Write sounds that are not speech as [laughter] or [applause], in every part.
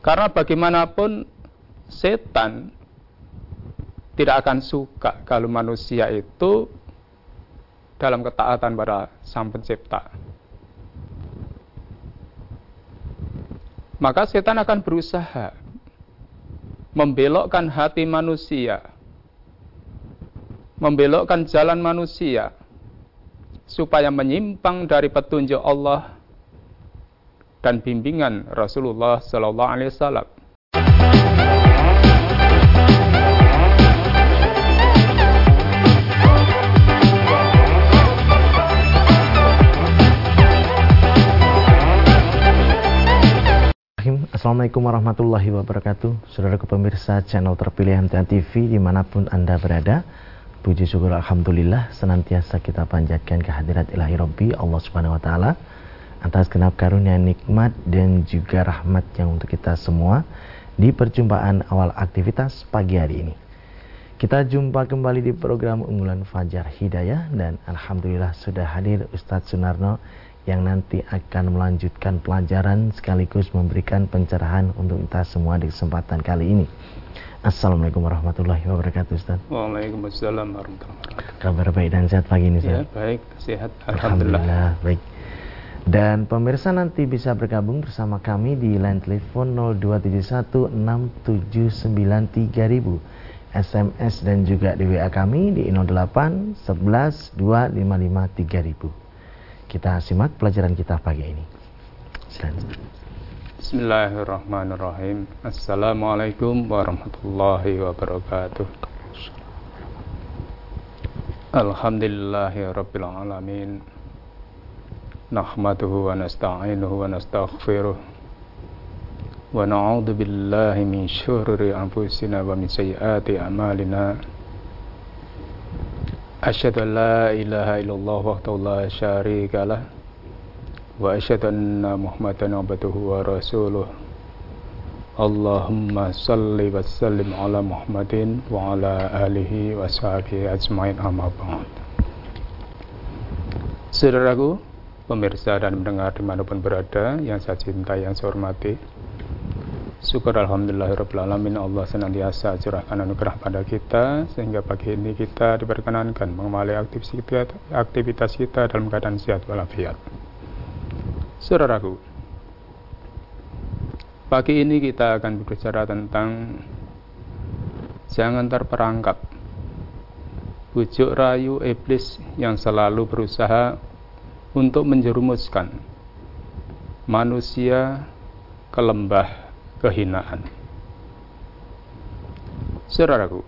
Karena bagaimanapun setan tidak akan suka kalau manusia itu dalam ketaatan pada Sang Pencipta. Maka setan akan berusaha membelokkan hati manusia, membelokkan jalan manusia supaya menyimpang dari petunjuk Allah dan bimbingan Rasulullah Sallallahu Alaihi Wasallam. Assalamualaikum warahmatullahi wabarakatuh Saudara pemirsa channel terpilih MTA TV di mana pun Anda berada Puji syukur Alhamdulillah senantiasa kita panjatkan kehadirat ilahi Rabbi Allah subhanahu wa ta'ala Atas kenap karunia nikmat dan juga rahmat yang untuk kita semua Di perjumpaan awal aktivitas pagi hari ini Kita jumpa kembali di program unggulan Fajar Hidayah Dan Alhamdulillah sudah hadir Ustadz Sunarno yang nanti akan melanjutkan pelajaran sekaligus memberikan pencerahan untuk kita semua di kesempatan kali ini. Assalamualaikum warahmatullahi wabarakatuh Ustaz. Waalaikumsalam warahmatullahi wabarakatuh. Kabar baik dan sehat pagi ini Ustaz? Ya, baik, sehat. Alhamdulillah. Alhamdulillah, baik. Dan pemirsa nanti bisa bergabung bersama kami di line telepon 02716793000 SMS dan juga di WA kami di 08 11 255 3000. Kita simak pelajaran kita pagi ini. Silakan. Bismillahirrahmanirrahim. Assalamualaikum warahmatullahi wabarakatuh. Alhamdulillahi rabbil alamin. نحمده ونستعينه ونستغفره ونعوذ بالله من شرور أنفسنا ومن سيئات أعمالنا أشهد أن لا إله إلا الله وحده لا شريك له وأشهد أن محمدا عبده ورسوله اللهم صل وسلم على محمد وعلى آله وصحبه أجمعين أما بعد Saudaraku, pemirsa dan pendengar di mana pun berada yang saya cintai, yang saya hormati, Syukur Alhamdulillahirrahmanirrahim Allah senantiasa curahkan anugerah pada kita Sehingga pagi ini kita diperkenankan mengawali aktivitas kita dalam keadaan sehat walafiat. Saudaraku Pagi ini kita akan berbicara tentang Jangan terperangkap. Bujuk rayu iblis yang selalu berusaha Untuk menjerumuskan Manusia ke lembah kehinaan. Saudaraku,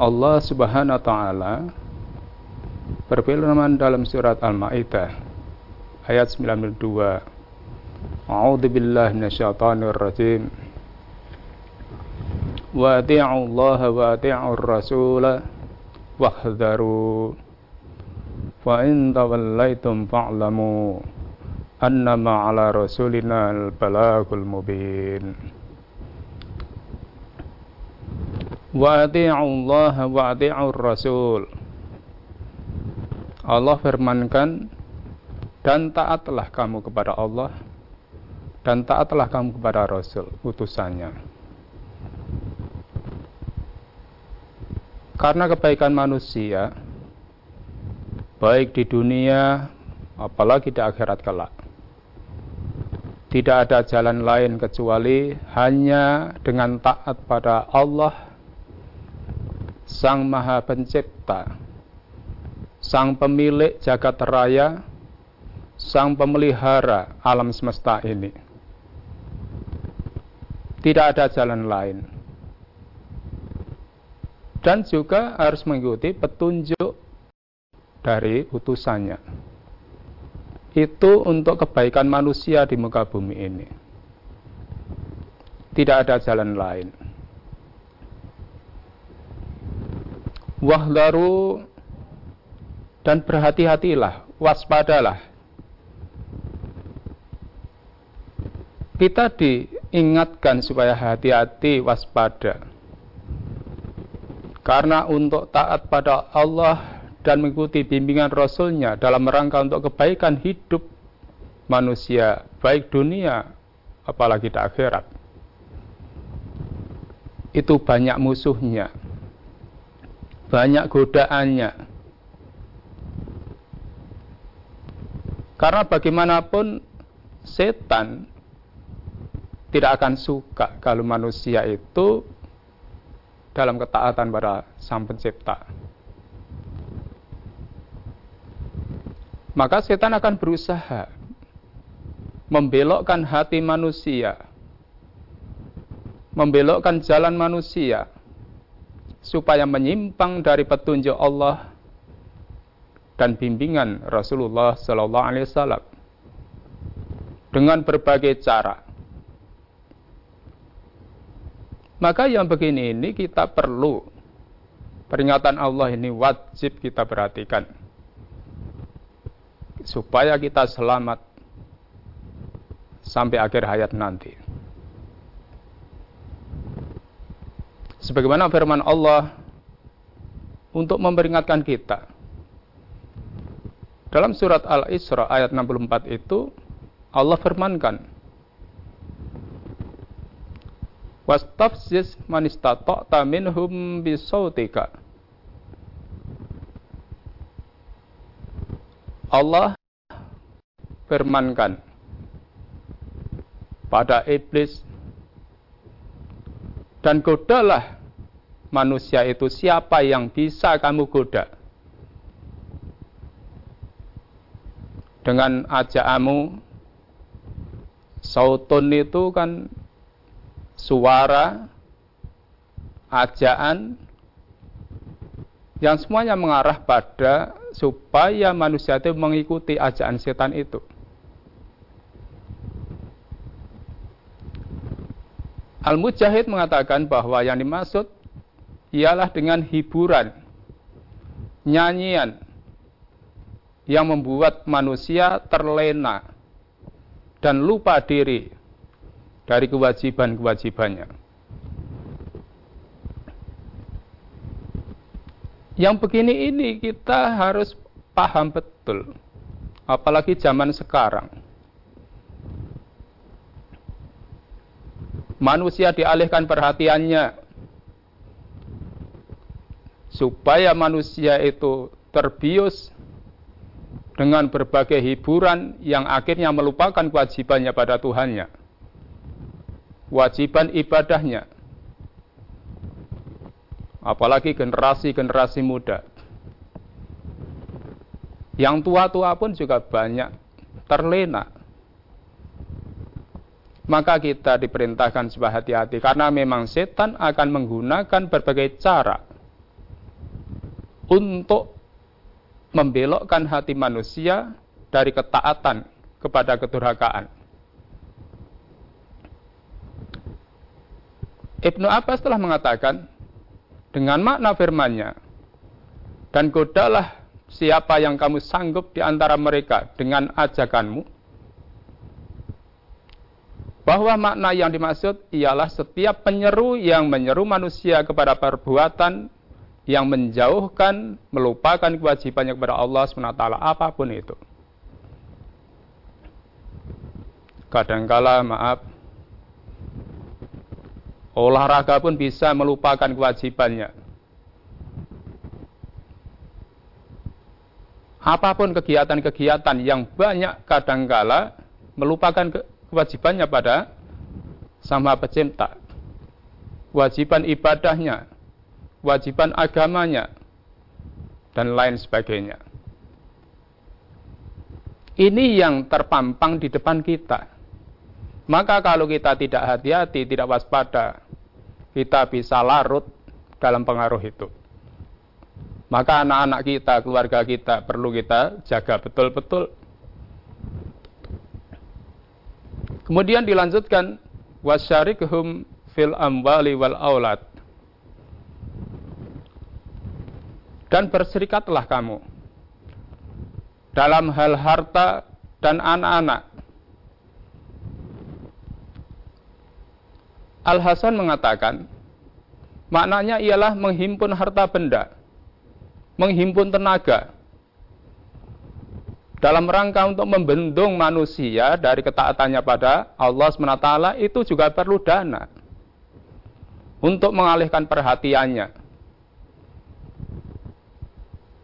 Allah Subhanahu wa taala berfirman dalam surat Al-Maidah ayat 92 A'udzu billahi minasyaitonir rajim Wa ati'u Allah wa ati'u Rasul wahdharu fa'lamu annama ala rasulina al-balagul mubin wa ati'u Allah wa ati'u Rasul Allah firmankan dan taatlah kamu kepada Allah dan taatlah kamu kepada Rasul utusannya. Karena kebaikan manusia baik di dunia apalagi di akhirat kelak. Tidak ada jalan lain kecuali hanya dengan taat pada Allah Sang Maha Pencipta Sang pemilik jagat raya Sang pemelihara alam semesta ini. Tidak ada jalan lain. Dan juga harus mengikuti petunjuk dari utusannya itu untuk kebaikan manusia di muka bumi ini. Tidak ada jalan lain. Wahdaru dan berhati-hatilah, waspadalah. Kita diingatkan supaya hati-hati, waspada. Karena untuk taat pada Allah dan mengikuti bimbingan Rasulnya dalam rangka untuk kebaikan hidup manusia, baik dunia apalagi di akhirat. Itu banyak musuhnya, banyak godaannya. Karena bagaimanapun setan tidak akan suka kalau manusia itu dalam ketaatan pada Sang Pencipta. Maka setan akan berusaha membelokkan hati manusia, membelokkan jalan manusia, supaya menyimpang dari petunjuk Allah dan bimbingan Rasulullah Sallallahu Alaihi Wasallam dengan berbagai cara. Maka yang begini ini kita perlu peringatan Allah ini wajib kita perhatikan supaya kita selamat sampai akhir hayat nanti. Sebagaimana firman Allah untuk memperingatkan kita. Dalam surat Al-Isra ayat 64 itu Allah firmankan Wastafziz man istata'ta minhum bisautika. Allah firmankan pada iblis dan godalah manusia itu siapa yang bisa kamu goda? Dengan ajakanmu sautun itu kan suara, ajaan, yang semuanya mengarah pada supaya manusia itu mengikuti ajaan setan itu. Al-Mujahid mengatakan bahwa yang dimaksud ialah dengan hiburan, nyanyian yang membuat manusia terlena dan lupa diri dari kewajiban-kewajibannya. Yang begini ini kita harus paham betul, apalagi zaman sekarang. Manusia dialihkan perhatiannya supaya manusia itu terbius dengan berbagai hiburan yang akhirnya melupakan kewajibannya pada Tuhannya kewajiban ibadahnya. Apalagi generasi-generasi muda. Yang tua-tua pun juga banyak terlena. Maka kita diperintahkan supaya hati-hati karena memang setan akan menggunakan berbagai cara untuk membelokkan hati manusia dari ketaatan kepada kedurhakaan. Ibnu Abbas telah mengatakan dengan makna firmannya dan godalah siapa yang kamu sanggup di antara mereka dengan ajakanmu bahwa makna yang dimaksud ialah setiap penyeru yang menyeru manusia kepada perbuatan yang menjauhkan, melupakan kewajibannya kepada Allah SWT, apa pun itu. Kadangkala, maaf, Olahraga pun bisa melupakan kewajibannya. Apa pun kegiatan-kegiatan yang banyak kadangkala melupakan kewajibannya pada sama pecinta. Kewajiban ibadahnya, kewajiban agamanya, dan lain sebagainya. Ini yang terpampang di depan kita. Maka kalau kita tidak hati-hati, tidak waspada, kita bisa larut dalam pengaruh itu. Maka anak-anak kita, keluarga kita perlu kita jaga betul-betul. Kemudian dilanjutkan wasyarikhum fil amwali wal aulad. Dan berserikatlah kamu dalam hal harta dan anak-anak Al-Hasan mengatakan, maknanya ialah menghimpun harta benda, menghimpun tenaga, dalam rangka untuk membendung manusia dari ketaatannya pada Allah SWT itu juga perlu dana untuk mengalihkan perhatiannya.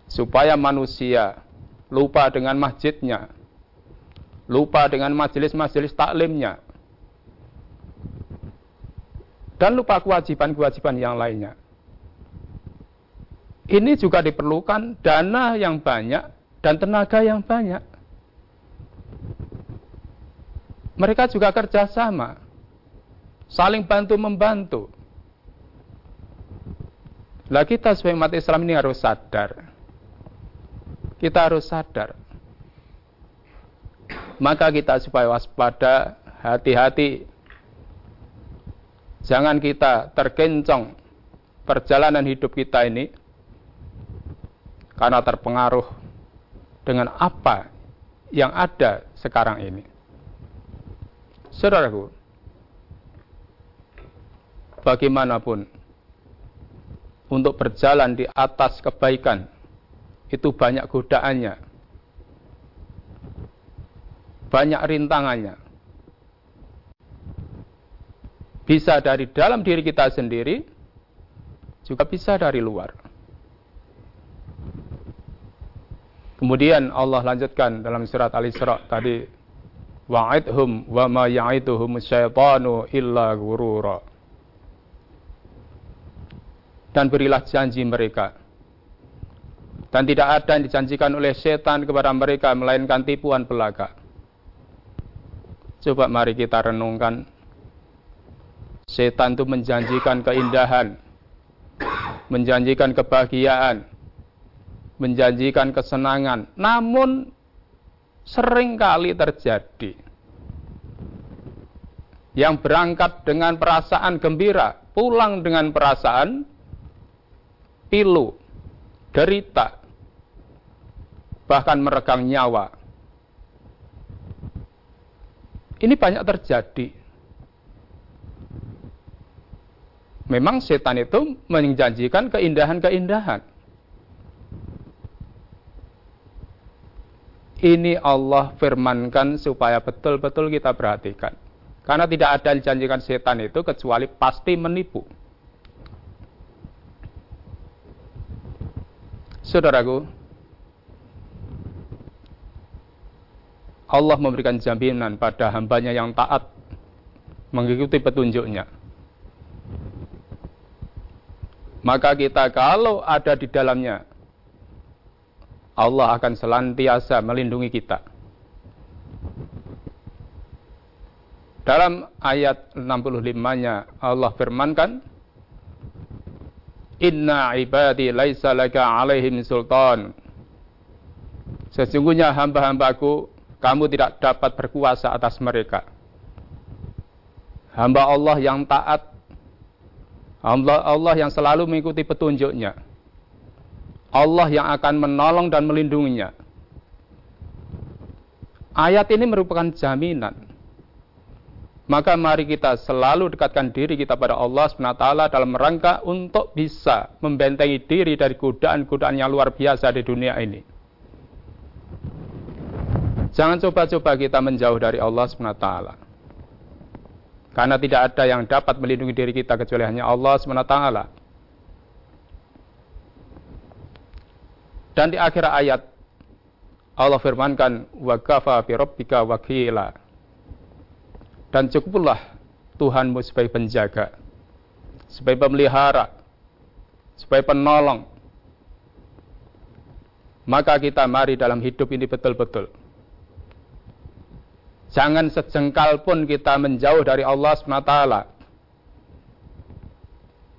Supaya manusia lupa dengan masjidnya lupa dengan majelis-majelis taklimnya dan lupa kewajiban-kewajiban yang lainnya ini juga diperlukan dana yang banyak dan tenaga yang banyak. Mereka juga kerjasama, saling bantu-membantu. Lah kita sebagai umat Islam ini harus sadar. Kita harus sadar. Maka kita supaya waspada, hati-hati. Jangan kita terkencong perjalanan hidup kita ini karena terpengaruh dengan apa yang ada sekarang ini. Saudaraku, bagaimanapun untuk berjalan di atas kebaikan itu banyak godaannya, banyak rintangannya. Bisa dari dalam diri kita sendiri, juga bisa dari luar. Kemudian Allah lanjutkan dalam surat Al-Isra tadi wa'idhum wa ma ya'iduhum syaitanu illa gurura. Dan berilah janji mereka. Dan tidak ada yang dijanjikan oleh setan kepada mereka melainkan tipuan belaka. Coba mari kita renungkan. Setan itu menjanjikan keindahan, menjanjikan kebahagiaan, menjanjikan kesenangan, namun sering kali terjadi yang berangkat dengan perasaan gembira, pulang dengan perasaan pilu, derita, bahkan meregang nyawa. Ini banyak terjadi. Memang setan itu menjanjikan keindahan-keindahan. Ini Allah firmankan supaya betul-betul kita perhatikan. Karena tidak ada yang dijanjikan setan itu kecuali pasti menipu. Saudaraku, Allah memberikan jaminan pada hambanya yang taat mengikuti petunjuknya. Maka kita kalau ada di dalamnya Allah akan selantiasa melindungi kita. Dalam ayat 65-nya Allah firmankan, Inna ibadi laisa laka alaihim sultan. Sesungguhnya hamba-hambaku, kamu tidak dapat berkuasa atas mereka. Hamba Allah yang taat, Allah, Allah yang selalu mengikuti petunjuknya Allah yang akan menolong dan melindunginya. Ayat ini merupakan jaminan. Maka mari kita selalu dekatkan diri kita pada Allah SWT dalam rangka untuk bisa membentengi diri dari godaan-godaan yang luar biasa di dunia ini. Jangan coba-coba kita menjauh dari Allah SWT. Karena tidak ada yang dapat melindungi diri kita kecuali hanya Allah SWT. Dan di akhir ayat Allah firmankan wa kafa bi. Dan cukuplah Tuhanmu sebagai penjaga, sebagai pemelihara, sebagai penolong. Maka kita mari dalam hidup ini betul-betul. Jangan sejengkal pun kita menjauh dari Allah SWT.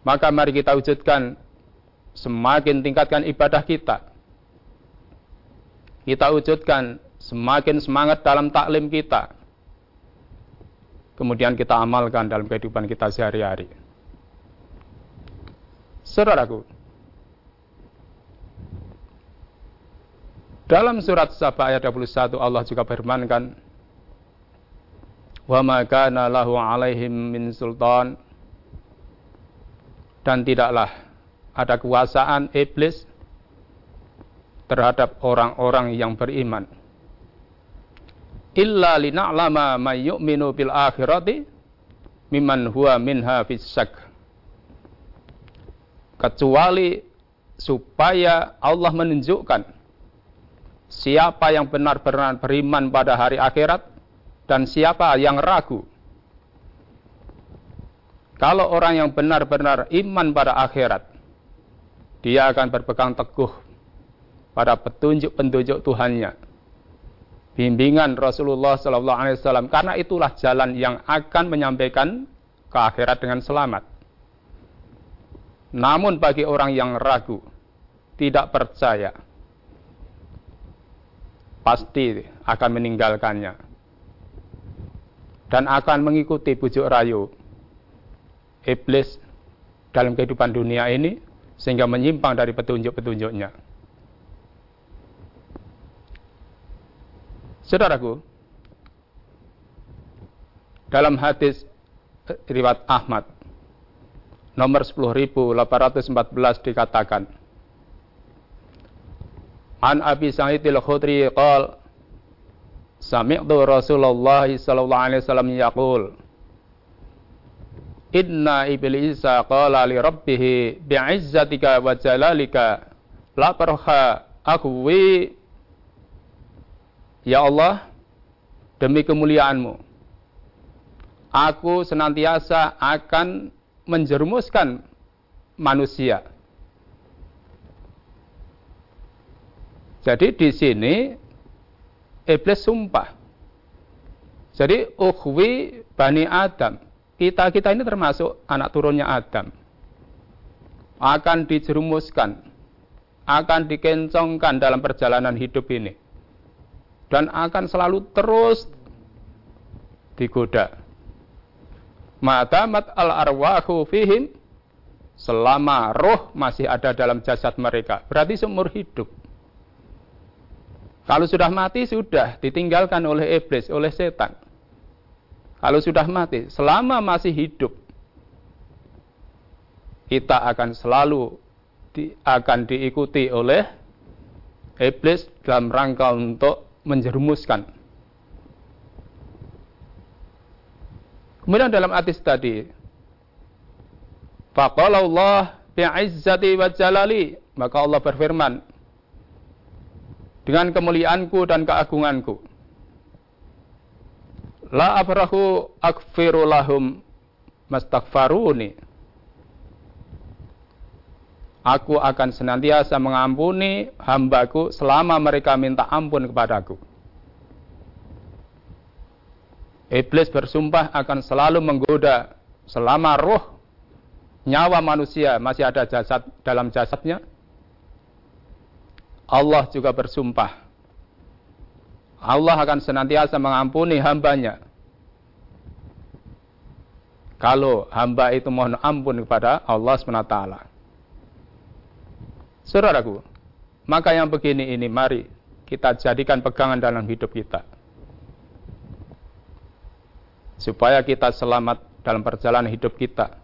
Maka mari kita wujudkan semakin tingkatkan ibadah kita kita wujudkan semakin semangat dalam taklim kita. Kemudian kita amalkan dalam kehidupan kita sehari-hari. Saudaraku, dalam surat Saba ayat 21 Allah juga firmankan, "Wa ma kana lahu 'alaihim min sultan" dan tidaklah ada kekuasaan iblis terhadap orang-orang yang beriman. illa lina'lama may yu'minu bil akhirati mimman huwa minha fisyak kecuali supaya Allah menunjukkan siapa yang benar-benar beriman pada hari akhirat dan siapa yang ragu? Kalau orang yang benar-benar iman pada akhirat dia akan berpegang teguh pada petunjuk-petunjuk Tuhannya bimbingan Rasulullah Sallallahu Alaihi Wasallam. Karena itulah jalan yang akan menyampaikan ke akhirat dengan selamat. Namun bagi orang yang ragu, tidak percaya, pasti akan meninggalkannya dan akan mengikuti bujuk rayu iblis dalam kehidupan dunia ini sehingga menyimpang dari petunjuk-petunjuknya. Saudaraku, dalam hadis riwayat Ahmad nomor 10814 dikatakan An Abi Sa'id al-Khudri qal Sami'tu Rasulullah sallallahu alaihi wasallam yaqul Inna iblisa qala li rabbih bi'izzatika wa jalalika la parha akwi Ya Allah, demi kemuliaanmu, aku senantiasa akan menjerumuskan manusia. Jadi di sini iblis sumpah. Jadi ukhwi Bani Adam. Kita-kita ini termasuk anak turunnya Adam. Akan dijerumuskan. Akan dikencongkan dalam perjalanan hidup ini dan akan selalu terus digoda. Madamat al arwahu fihim selama roh masih ada dalam jasad mereka. Berarti seumur hidup. Kalau sudah mati sudah ditinggalkan oleh iblis, oleh setan. Kalau sudah mati, selama masih hidup kita akan selalu di, akan diikuti oleh iblis dalam rangka untuk menjerumuskan. Kemudian dalam hadis tadi, Faqala Allah bi'izzati wa jalali, maka Allah berfirman, dengan kemuliaanku dan keagunganku. La abrahu akfiru lahum mastaghfaruni. Aku akan senantiasa mengampuni hambaku selama mereka minta ampun kepadaku. Iblis bersumpah akan selalu menggoda selama roh nyawa manusia masih ada jasad dalam jasadnya. Allah juga bersumpah. Allah akan senantiasa mengampuni hambanya. Kalau hamba itu mohon ampun kepada Allah SWT. Saudaraku, maka yang begini ini mari kita jadikan pegangan dalam hidup kita. Supaya kita selamat dalam perjalanan hidup kita.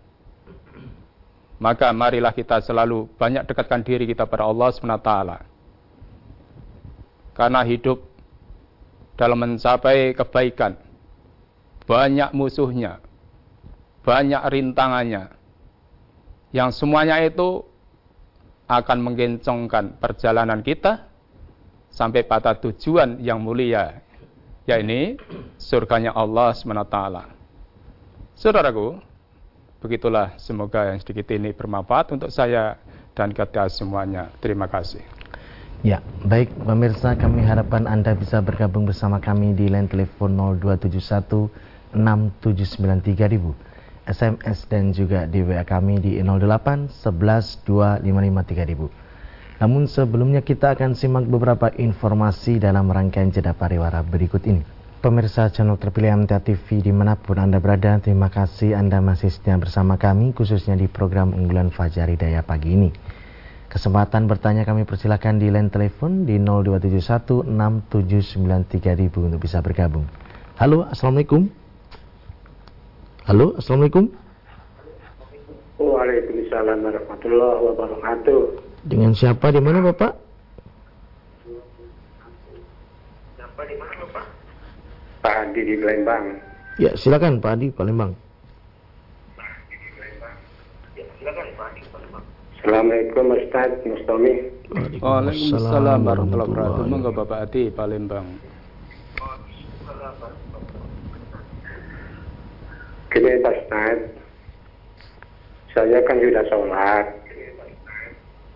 Maka marilah kita selalu banyak dekatkan diri kita pada Allah SWT. Karena hidup dalam mencapai kebaikan, banyak musuhnya, banyak rintangannya, yang semuanya itu akan menggencongkan perjalanan kita sampai pada tujuan yang mulia, yakni surganya Allah SWT. Saudaraku, begitulah semoga yang sedikit ini bermanfaat untuk saya dan kita semuanya. Terima kasih. Ya, baik pemirsa kami harapkan Anda bisa bergabung bersama kami di line telepon 0271 6793000 SMS dan juga di WA kami di 08 11 255 3000. Namun sebelumnya kita akan simak beberapa informasi dalam rangkaian jeda pariwara berikut ini. Pemirsa channel terpilih MTA TV di mana pun Anda berada, terima kasih Anda masih setia bersama kami khususnya di program unggulan Fajar Hidayah pagi ini. Kesempatan bertanya kami persilakan di line telepon di 0271 6793000 untuk bisa bergabung. Halo, Assalamualaikum. Halo, Assalamualaikum. Waalaikumsalam warahmatullahi wabarakatuh. Dengan siapa di mana Bapak? Siapa di mana Bapak? Pak Adi di Palembang. Ya, silakan Pak Adi Palembang. Assalamualaikum Ustaz Mustomi. Waalaikumsalam warahmatullahi wabarakatuh. Monggo Bapak Adi Palembang. Gini Pak Ustaz, saya kan sudah sholat,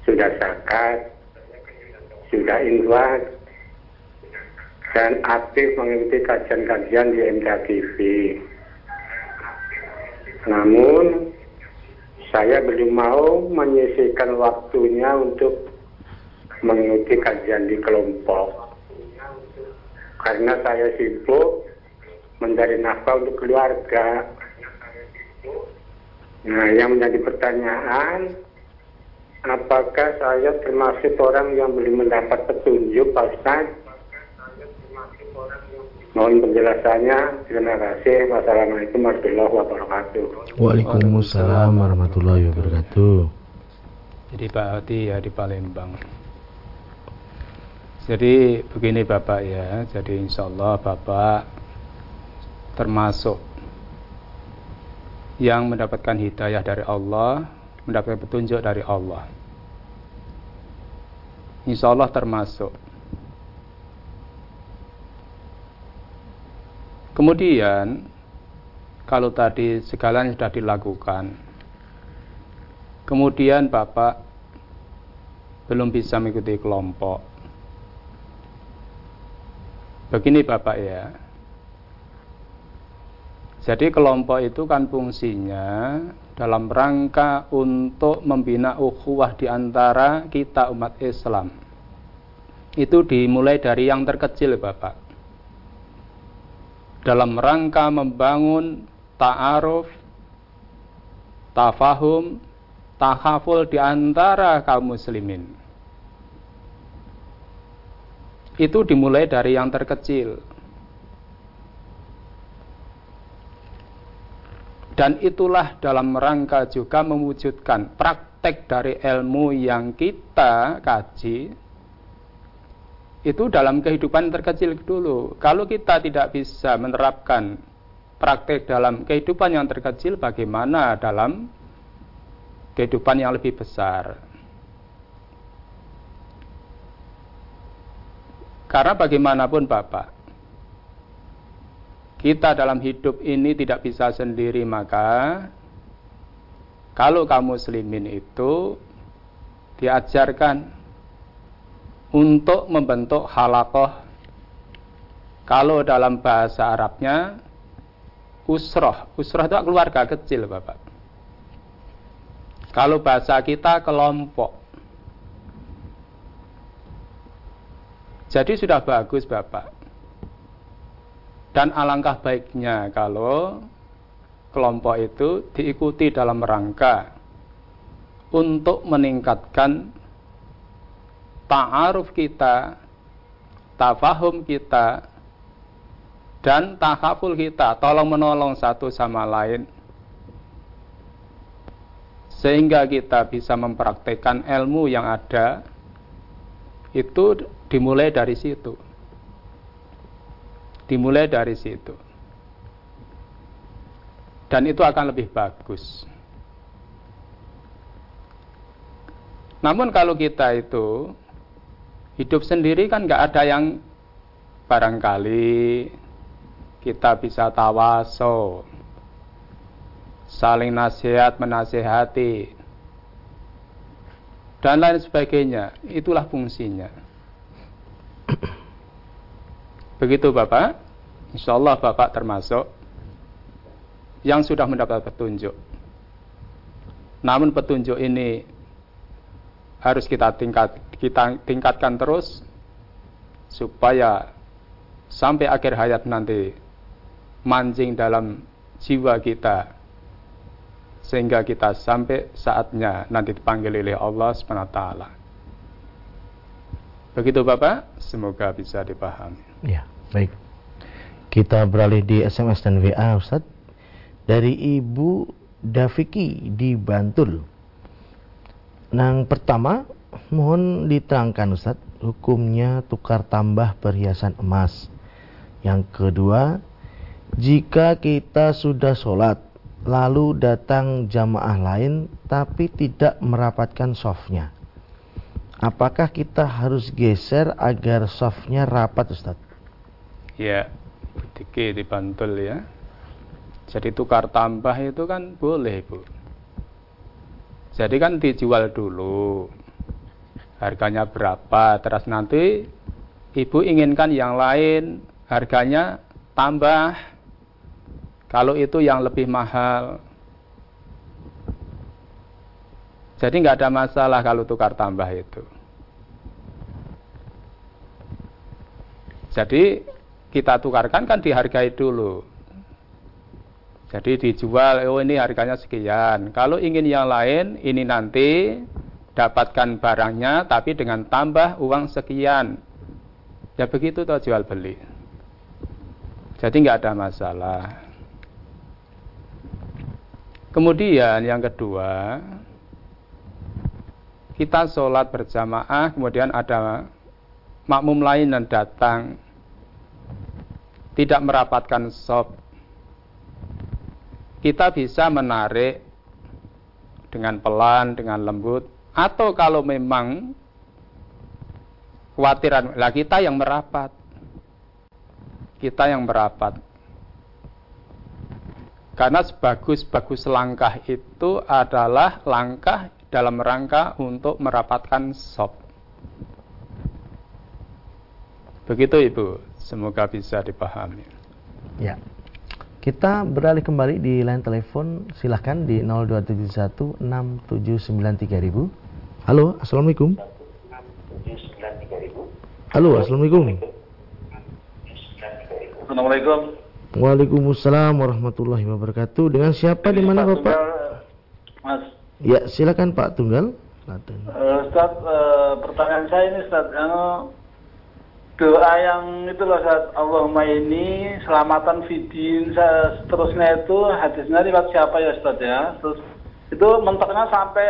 sudah zakat, sudah infak, dan aktif mengikuti kajian-kajian di MKTV. Namun, saya belum mau menyisihkan waktunya untuk mengikuti kajian di kelompok. Karena saya sibuk mencari nafkah untuk keluarga. Nah, yang menjadi pertanyaan, apakah saya termasuk orang yang belum mendapat petunjuk, Pak? Mohon penjelasannya. Terima kasih. Wassalamualaikum warahmatullahi wabarakatuh. Waalaikumsalam warahmatullahi wabarakatuh. Jadi Pak Adi ya di Palembang. Jadi begini Bapak ya, jadi insya Allah Bapak termasuk yang mendapatkan hidayah dari Allah, mendapatkan petunjuk dari Allah. Insya Allah termasuk. Kemudian kalau tadi segalanya sudah dilakukan, kemudian Bapak belum bisa mengikuti kelompok. Begini Bapak ya. Jadi kelompok itu kan fungsinya dalam rangka untuk membina ukhuwah di antara kita umat Islam. Itu dimulai dari yang terkecil Bapak. Dalam rangka membangun ta'aruf, tafahum, tahaful di antara kaum muslimin. Itu dimulai dari yang terkecil. Dan itulah dalam rangka juga mewujudkan praktek dari ilmu yang kita kaji itu dalam kehidupan terkecil dulu. Kalau kita tidak bisa menerapkan praktek dalam kehidupan yang terkecil, bagaimana dalam kehidupan yang lebih besar? Karena bagaimanapun Bapak, kita dalam hidup ini tidak bisa sendiri maka kalau kaum muslimin itu diajarkan untuk membentuk halakoh. Kalau dalam bahasa Arabnya usroh. Usroh itu keluarga kecil Bapak. Kalau bahasa kita kelompok. Jadi sudah bagus Bapak. Dan alangkah baiknya kalau kelompok itu diikuti dalam rangka untuk meningkatkan ta'aruf kita, tafahum kita, dan takaful kita, tolong menolong satu sama lain, sehingga kita bisa mempraktekkan ilmu yang ada itu dimulai dari situ. Dimulai dari situ. Dan itu akan lebih bagus. Namun kalau kita itu hidup sendiri kan nggak ada yang barangkali kita bisa tawaso, saling nasihat menasehati, dan lain sebagainya. Itulah fungsinya. [clears throat] Begitu Bapak, insya Allah Bapak termasuk yang sudah mendapat petunjuk. Namun petunjuk ini harus kita tingkat kita tingkatkan terus supaya sampai akhir hayat nanti mancing dalam jiwa kita sehingga kita sampai saatnya nanti dipanggil oleh Allah SWT. Begitu Bapak, semoga bisa dipahami. Ya, baik. Kita beralih di SMS dan WA Ustaz. Dari Ibu Daviki di Bantul. Yang pertama, mohon diterangkan Ustaz, hukumnya tukar tambah perhiasan emas Yang kedua, jika kita sudah sholat, lalu datang jamaah lain tapi tidak merapatkan softnya. Apakah kita harus geser agar softnya rapat Ustaz? Ya, dikit dibantul ya. Jadi tukar tambah itu kan boleh Bu. Jadi kan dijual dulu. Harganya berapa, terus nanti ibu inginkan yang lain, harganya tambah. Kalau itu yang lebih mahal. Jadi nggak ada masalah kalau tukar tambah itu. Jadi kita tukarkan kan dihargai dulu. Jadi dijual, oh ini harganya sekian. Kalau ingin yang lain, ini nanti dapatkan barangnya tapi dengan tambah uang sekian. Ya begitu tuh jual beli. Jadi nggak ada masalah. Kemudian yang kedua, kita sholat berjamaah, kemudian ada makmum lain yang datang, tidak merapatkan sop, kita bisa menarik dengan pelan, dengan lembut, atau kalau memang khawatiran, lah kita yang merapat. Kita yang merapat. Karena sebagus-bagus langkah itu adalah langkah dalam rangka untuk merapatkan sop. Begitu Ibu, semoga bisa dipahami. Ya. Kita beralih kembali di line telepon, silahkan di 02716793000. Halo, assalamualaikum. Halo, assalamualaikum. Assalamualaikum. Waalaikumsalam warahmatullahi wabarakatuh. Dengan siapa di mana Bapak? Mas. Ya, silakan Pak Tunggal. Uh, Ustaz, uh, pertanyaan saya ini Ustaz, uh, doa yang itu loh saat Allahumma ini selamatan vidin seterusnya itu hadisnya riwayat siapa ya Ustaz ya terus itu mentoknya sampai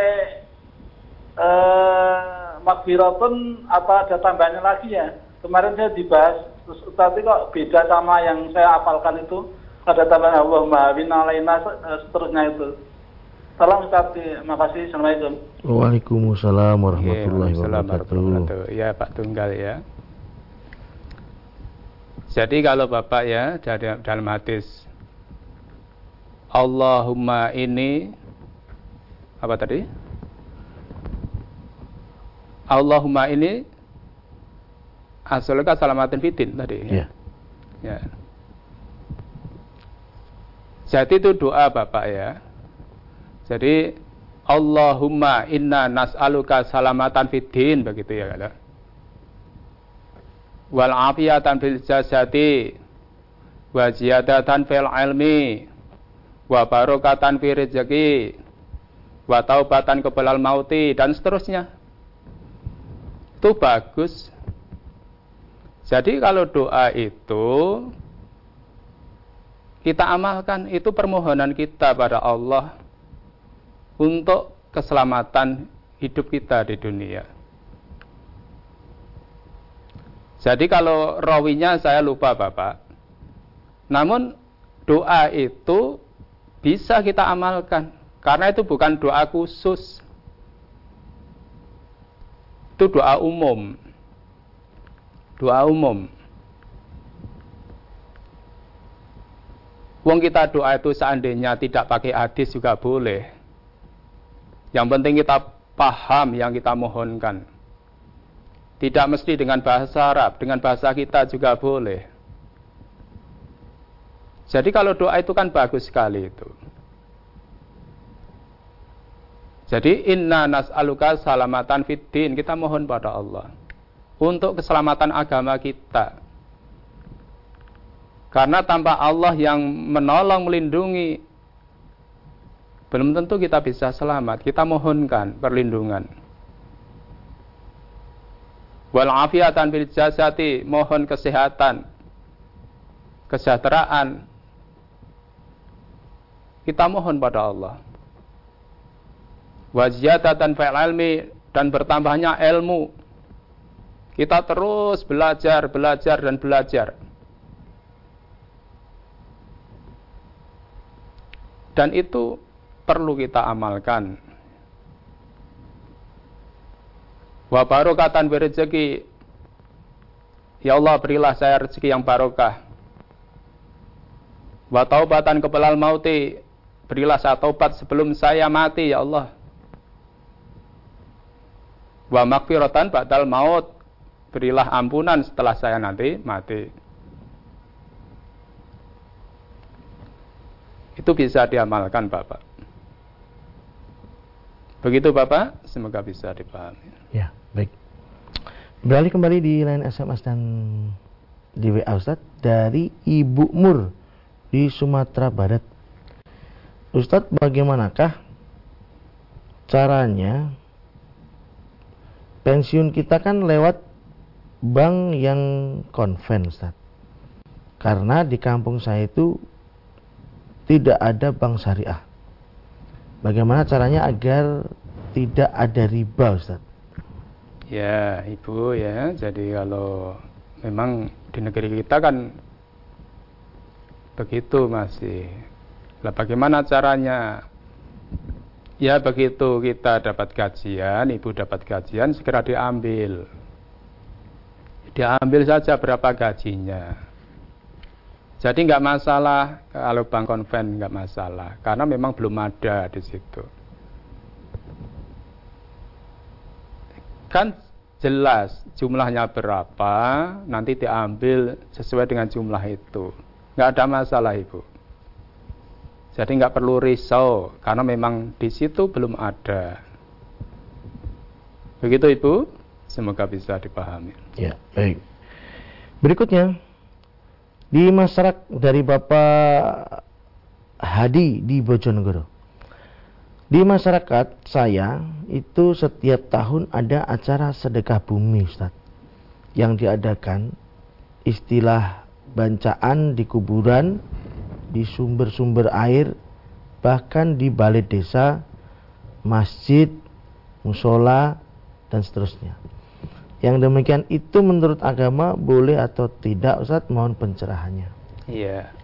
eh makfiratun apa ada tambahnya lagi ya kemarin saya dibahas terus tapi kok beda sama yang saya apalkan itu ada tambahan Allahumma bin alaina seterusnya itu Salam Ustaz, terima kasih. Assalamualaikum. Waalaikumsalam warahmatullahi wabarakatuh. Ya Pak Tunggal ya. Jadi kalau Bapak ya dalam hadis Allahumma ini apa tadi? Allahumma ini asalnya salamatin fitin tadi. Ya. ya. Jadi itu doa Bapak ya. Jadi Allahumma inna nas'aluka salamatan fitin begitu ya kalau wal afiyatan fil jasadi wa ziyadatan fil ilmi wa barokatan fi rezeki wa taubatan kebelal mauti dan seterusnya itu bagus jadi kalau doa itu kita amalkan itu permohonan kita pada Allah untuk keselamatan hidup kita di dunia. Jadi kalau rawinya saya lupa Bapak. Namun doa itu bisa kita amalkan. Karena itu bukan doa khusus. Itu doa umum. Doa umum. Wong kita doa itu seandainya tidak pakai hadis juga boleh. Yang penting kita paham yang kita mohonkan. Tidak mesti dengan bahasa Arab, dengan bahasa kita juga boleh. Jadi kalau doa itu kan bagus sekali itu. Jadi inna nas'aluka salamatan fiddin. Kita mohon pada Allah. Untuk keselamatan agama kita. Karena tanpa Allah yang menolong, melindungi. Belum tentu kita bisa selamat. Kita mohonkan perlindungan wal afiatan bil jasati mohon kesehatan kesejahteraan. Kita mohon pada Allah. Waziyatatan fil ilmi dan bertambahnya ilmu. Kita terus belajar belajar dan belajar. Dan itu perlu kita amalkan. Wa barokatan berrezeki. Ya Allah berilah saya rezeki yang barokah. Wa taubatan kepelal mauti. Berilah saya taubat sebelum saya mati ya Allah. Wa makfiratan ba'dal maut. Berilah ampunan setelah saya nanti mati. Itu bisa diamalkan Bapak. Begitu Bapak, semoga bisa dipahami. Ya, baik. Beralih kembali di line SMS dan di WA Ustaz dari Ibu Mur di Sumatera Barat. Ustadz, bagaimanakah caranya pensiun kita kan lewat bank yang konven Ustaz. Karena di kampung saya itu tidak ada bank syariah. Bagaimana caranya agar tidak ada riba Ustaz? Ya, Ibu ya. Jadi kalau memang di negeri kita kan begitu masih. Lah bagaimana caranya? Ya begitu kita dapat gajian, ibu dapat gajian segera diambil. Diambil saja berapa gajinya. Jadi nggak masalah kalau bank konven nggak masalah karena memang belum ada di situ. Kan jelas jumlahnya berapa nanti diambil sesuai dengan jumlah itu. Nggak ada masalah ibu. Jadi nggak perlu risau karena memang di situ belum ada. Begitu Ibu, semoga bisa dipahami. Ya, baik. Berikutnya di masyarakat dari Bapak Hadi di Bojonegoro. Di masyarakat saya itu setiap tahun ada acara sedekah bumi, Ustaz. Yang diadakan istilah bancaan di kuburan di sumber-sumber air, bahkan di balai desa, masjid, musola, dan seterusnya. Yang demikian itu menurut agama boleh atau tidak Ustaz mohon pencerahannya. Iya.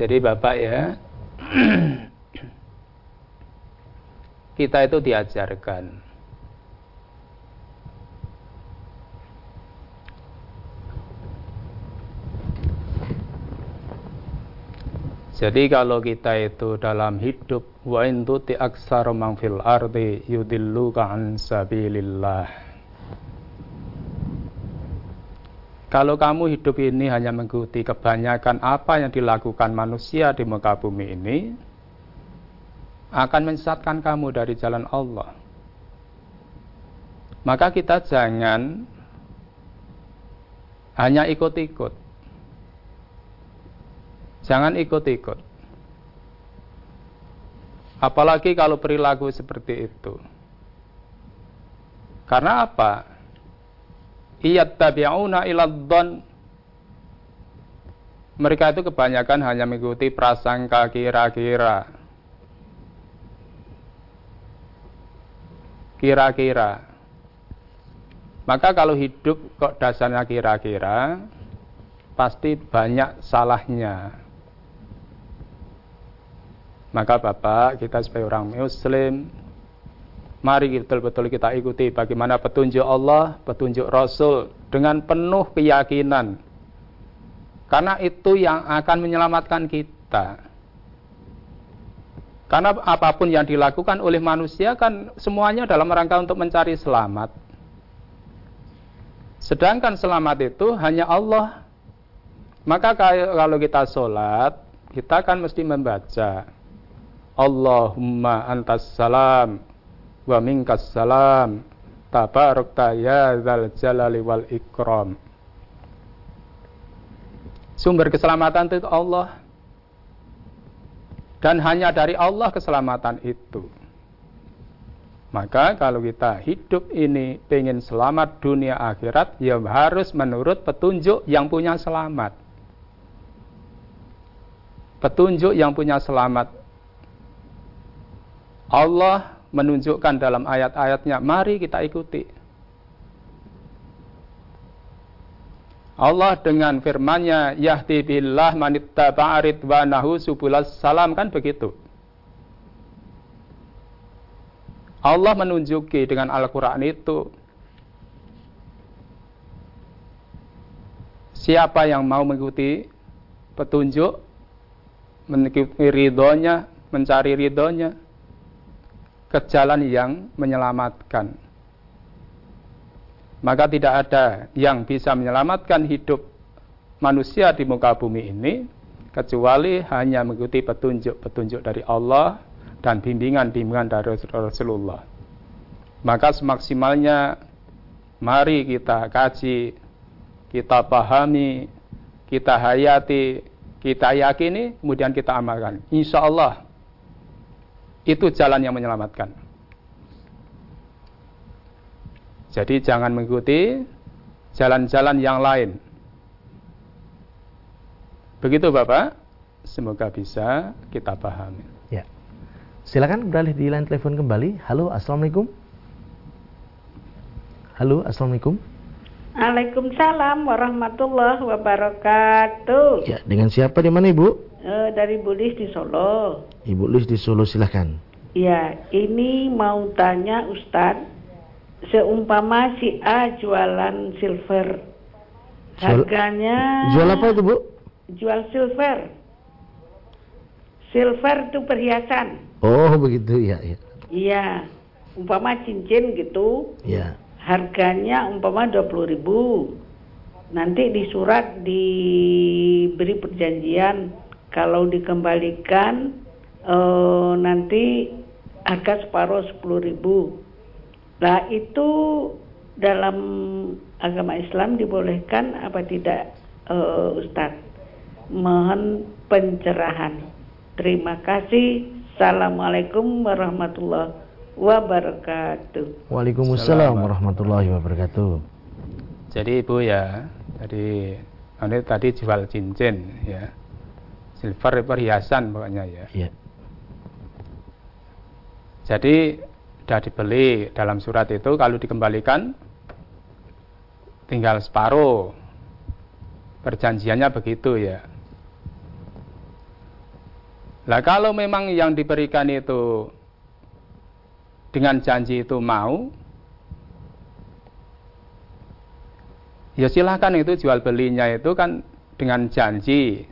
Jadi Bapak ya [clears throat] kita itu diajarkan Jadi kalau kita itu dalam hidup wa in tuti aksara man fil ardi yudilluka an sabilillah. Kalau kamu hidup ini hanya mengikuti kebanyakan apa yang dilakukan manusia di muka bumi ini, akan menyesatkan kamu dari jalan Allah. Maka kita jangan hanya ikut-ikut Jangan ikut-ikut. Apalagi kalau perilaku seperti itu. Karena apa? Iyat tabi'una iladhan mereka itu kebanyakan hanya mengikuti prasangka kira-kira. Kira-kira. Maka kalau hidup kok dasarnya kira-kira, pasti banyak salahnya. Maka Bapak, kita sebagai orang Muslim, mari betul-betul kita ikuti bagaimana petunjuk Allah, petunjuk Rasul dengan penuh keyakinan. Karena itu yang akan menyelamatkan kita. Karena apa pun yang dilakukan oleh manusia kan semuanya dalam rangka untuk mencari selamat. Sedangkan selamat itu hanya Allah. Maka kalau kita sholat, kita kan mesti membaca Allahumma antas salam wa minkas salam tabarakta ya zal jalali wal ikram sumber keselamatan itu Allah dan hanya dari Allah keselamatan itu. Maka kalau kita hidup ini ingin selamat dunia akhirat ya harus menurut petunjuk yang punya selamat. Petunjuk yang punya selamat. Allah menunjukkan dalam ayat-ayatnya, mari kita ikuti. Allah dengan firman-Nya yahdi billah manittaba'a ridwanahu subulas salam kan begitu. Allah menunjuki dengan Al-Qur'an itu siapa yang mau mengikuti petunjuk mengikuti ridhonya, mencari ridhonya ke jalan yang menyelamatkan maka tidak ada yang bisa menyelamatkan hidup manusia di muka bumi ini kecuali hanya mengikuti petunjuk-petunjuk dari Allah dan bimbingan-bimbingan dari Rasulullah. Maka semaksimalnya mari kita kaji, kita pahami, kita hayati, kita yakini, kemudian kita amalkan. Insya Allah itu jalan yang menyelamatkan. Jadi jangan mengikuti jalan-jalan yang lain. Begitu Bapak, semoga bisa kita pahami. Ya. Silakan beralih di line telepon kembali. Halo, Assalamualaikum. Halo, Assalamualaikum. Waalaikumsalam warahmatullahi wabarakatuh. Ya, dengan siapa di mana Ibu? E, dari Bu Lis di Solo. Ibu Lis di Solo silahkan. Ya, ini mau tanya Ustadz seumpama si A jualan silver. Harganya jual apa itu bu? Jual silver. Silver itu perhiasan. Oh begitu ya iya. Iya umpama cincin gitu. Ya harganya umpama dua puluh ribu. Nanti di surat diberi perjanjian. Kalau dikembalikan eh, nanti harga separuh sepuluh ribu Nah itu dalam agama Islam dibolehkan apa tidak uh, Ustadz? Mohon pencerahan. Terima kasih. Assalamualaikum warahmatullahi wabarakatuh. Waalaikumsalam warahmatullahi wabarakatuh. Jadi Ibu ya, tadi ini tadi jual cincin ya. Silver perhiasan pokoknya ya. Iya. Jadi sudah dibeli dalam surat itu kalau dikembalikan tinggal separuh. Perjanjiannya begitu ya. Nah kalau memang yang diberikan itu dengan janji itu mau ya silahkan itu jual belinya itu kan dengan janji.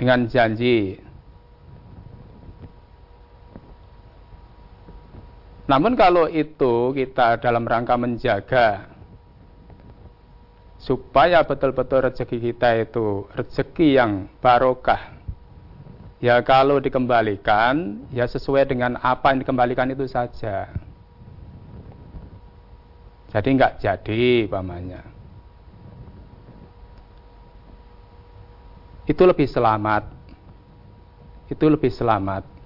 Dengan janji Namun kalau itu kita dalam rangka menjaga supaya betul-betul rezeki kita itu rezeki yang barokah. Ya kalau dikembalikan ya sesuai dengan apa yang dikembalikan itu saja. Jadi nggak jadi pamannya. Itu lebih selamat. Itu lebih selamat.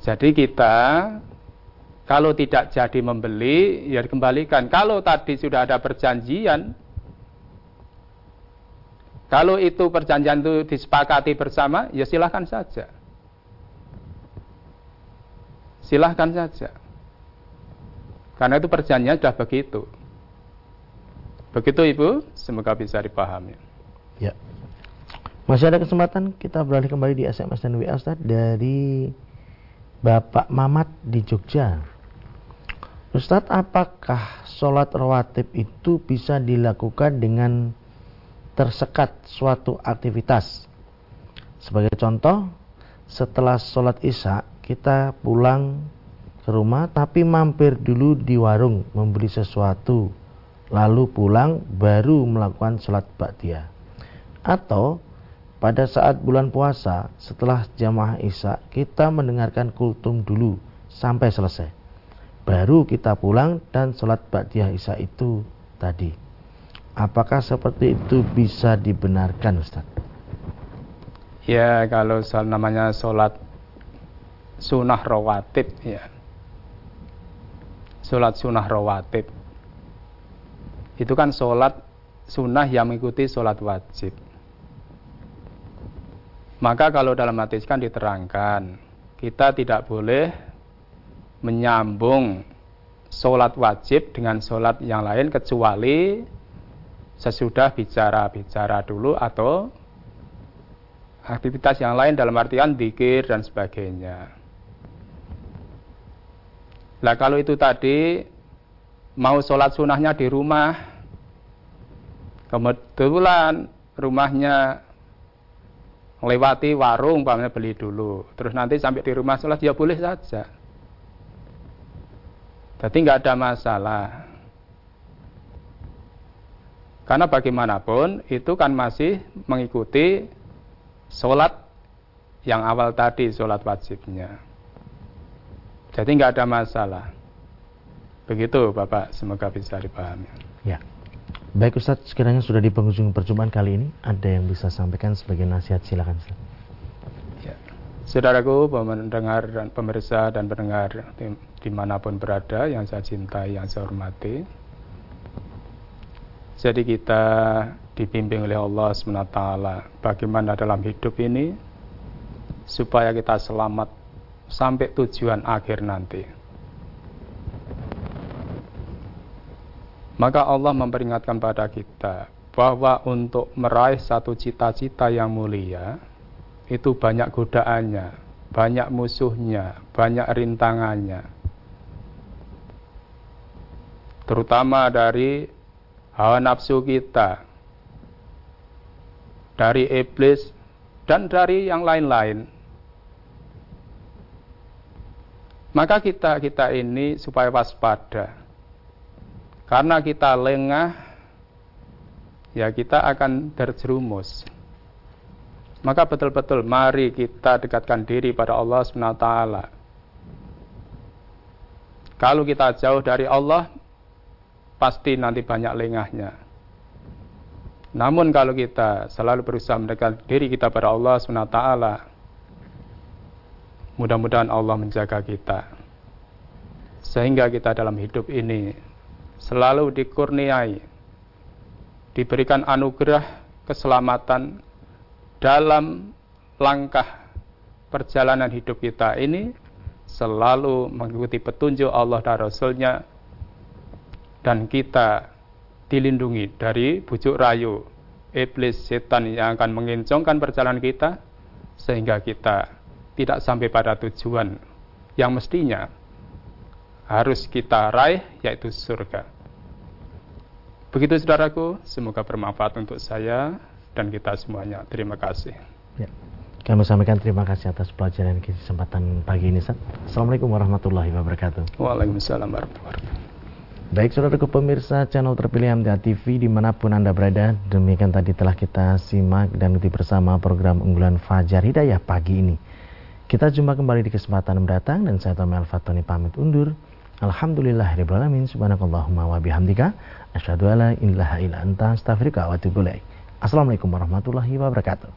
Jadi kita kalau tidak jadi membeli ya dikembalikan. Kalau tadi sudah ada perjanjian kalau itu perjanjian itu disepakati bersama, ya silahkan saja. Silahkan saja. Karena itu perjanjian sudah begitu. Begitu Ibu, semoga bisa dipahami. Ya. Masih ada kesempatan kita beralih kembali di SMS dan WA Ustaz dari Bapak Mamat di Jogja. Ustadz, apakah sholat rawatib itu bisa dilakukan dengan tersekat suatu aktivitas? Sebagai contoh, setelah sholat isya, kita pulang ke rumah tapi mampir dulu di warung membeli sesuatu, lalu pulang baru melakukan sholat ba'diyah. Atau pada saat bulan puasa setelah jamaah isya kita mendengarkan kultum dulu sampai selesai. Baru kita pulang dan sholat ba'diyah isya itu tadi. Apakah seperti itu bisa dibenarkan Ustaz? ya kalau namanya sholat sunnah rawatib ya. Sholat sunnah rawatib. Itu kan sholat sunnah yang mengikuti sholat wajib maka kalau dalam hadis kan diterangkan, kita tidak boleh menyambung sholat wajib dengan sholat yang lain kecuali sesudah bicara-bicara dulu atau aktivitas yang lain dalam artian dikir dan sebagainya. Nah kalau itu tadi mau sholat sunnahnya di rumah, kebetulan rumahnya melewati warung, pamannya beli dulu. Terus nanti sampai di rumah sholat ya boleh saja. Jadi nggak ada masalah. Karena bagaimanapun itu kan masih mengikuti sholat yang awal tadi, sholat wajibnya. Jadi nggak ada masalah. Begitu Bapak, semoga bisa dipahami. Ya. Baik Ustadz, sekiranya sudah di penghujung perjumpaan kali ini, ada yang bisa sampaikan sebagai nasihat silakan Ustaz. Ya. Saudaraku, pendengar dan pemirsa dan pendengar di mana pun berada yang saya cintai, yang saya hormati, jadi kita dibimbing oleh Allah SWT bagaimana dalam hidup ini supaya kita selamat sampai tujuan akhir nanti. Maka Allah memperingatkan pada kita bahwa untuk meraih satu cita-cita yang mulia itu banyak godaannya, banyak musuhnya, banyak rintangannya. Terutama dari hawa nafsu kita, dari iblis, dan dari yang lain-lain. Maka kita kita ini supaya waspada. Karena kita lengah, ya kita akan terjerumus. Maka betul-betul mari kita dekatkan diri pada Allah SWT. Kalau kita jauh dari Allah, pasti nanti banyak lengahnya. Namun kalau kita selalu berusaha mendekat diri kita pada Allah SWT, mudah-mudahan Allah menjaga kita. Sehingga kita dalam hidup ini selalu dikurniai, diberikan anugerah keselamatan dalam langkah perjalanan hidup kita ini selalu mengikuti petunjuk Allah dan Rasulnya dan kita dilindungi dari bujuk rayu iblis setan yang akan mengincongkan perjalanan kita sehingga kita tidak sampai pada tujuan yang mestinya harus kita raih yaitu surga. Begitu saudaraku, semoga bermanfaat untuk saya dan kita semuanya. Terima kasih. Ya. Kami sampaikan terima kasih atas pelajaran kesempatan pagi ini. Assalamualaikum warahmatullahi wabarakatuh. Waalaikumsalam warahmatullahi wabarakatuh. Baik saudara pemirsa channel terpilih MTA TV di mana pun Anda berada Demikian tadi telah kita simak dan ikuti bersama program unggulan Fajar Hidayah pagi ini Kita jumpa kembali di kesempatan mendatang dan saya Tommy Al-Fatoni pamit undur Alhamdulillahirrahmanirrahim Subhanakallahumma wa bihamdika Asyadu ala ilaha ila anta astaghfirullah wa atubu Assalamualaikum warahmatullahi wabarakatuh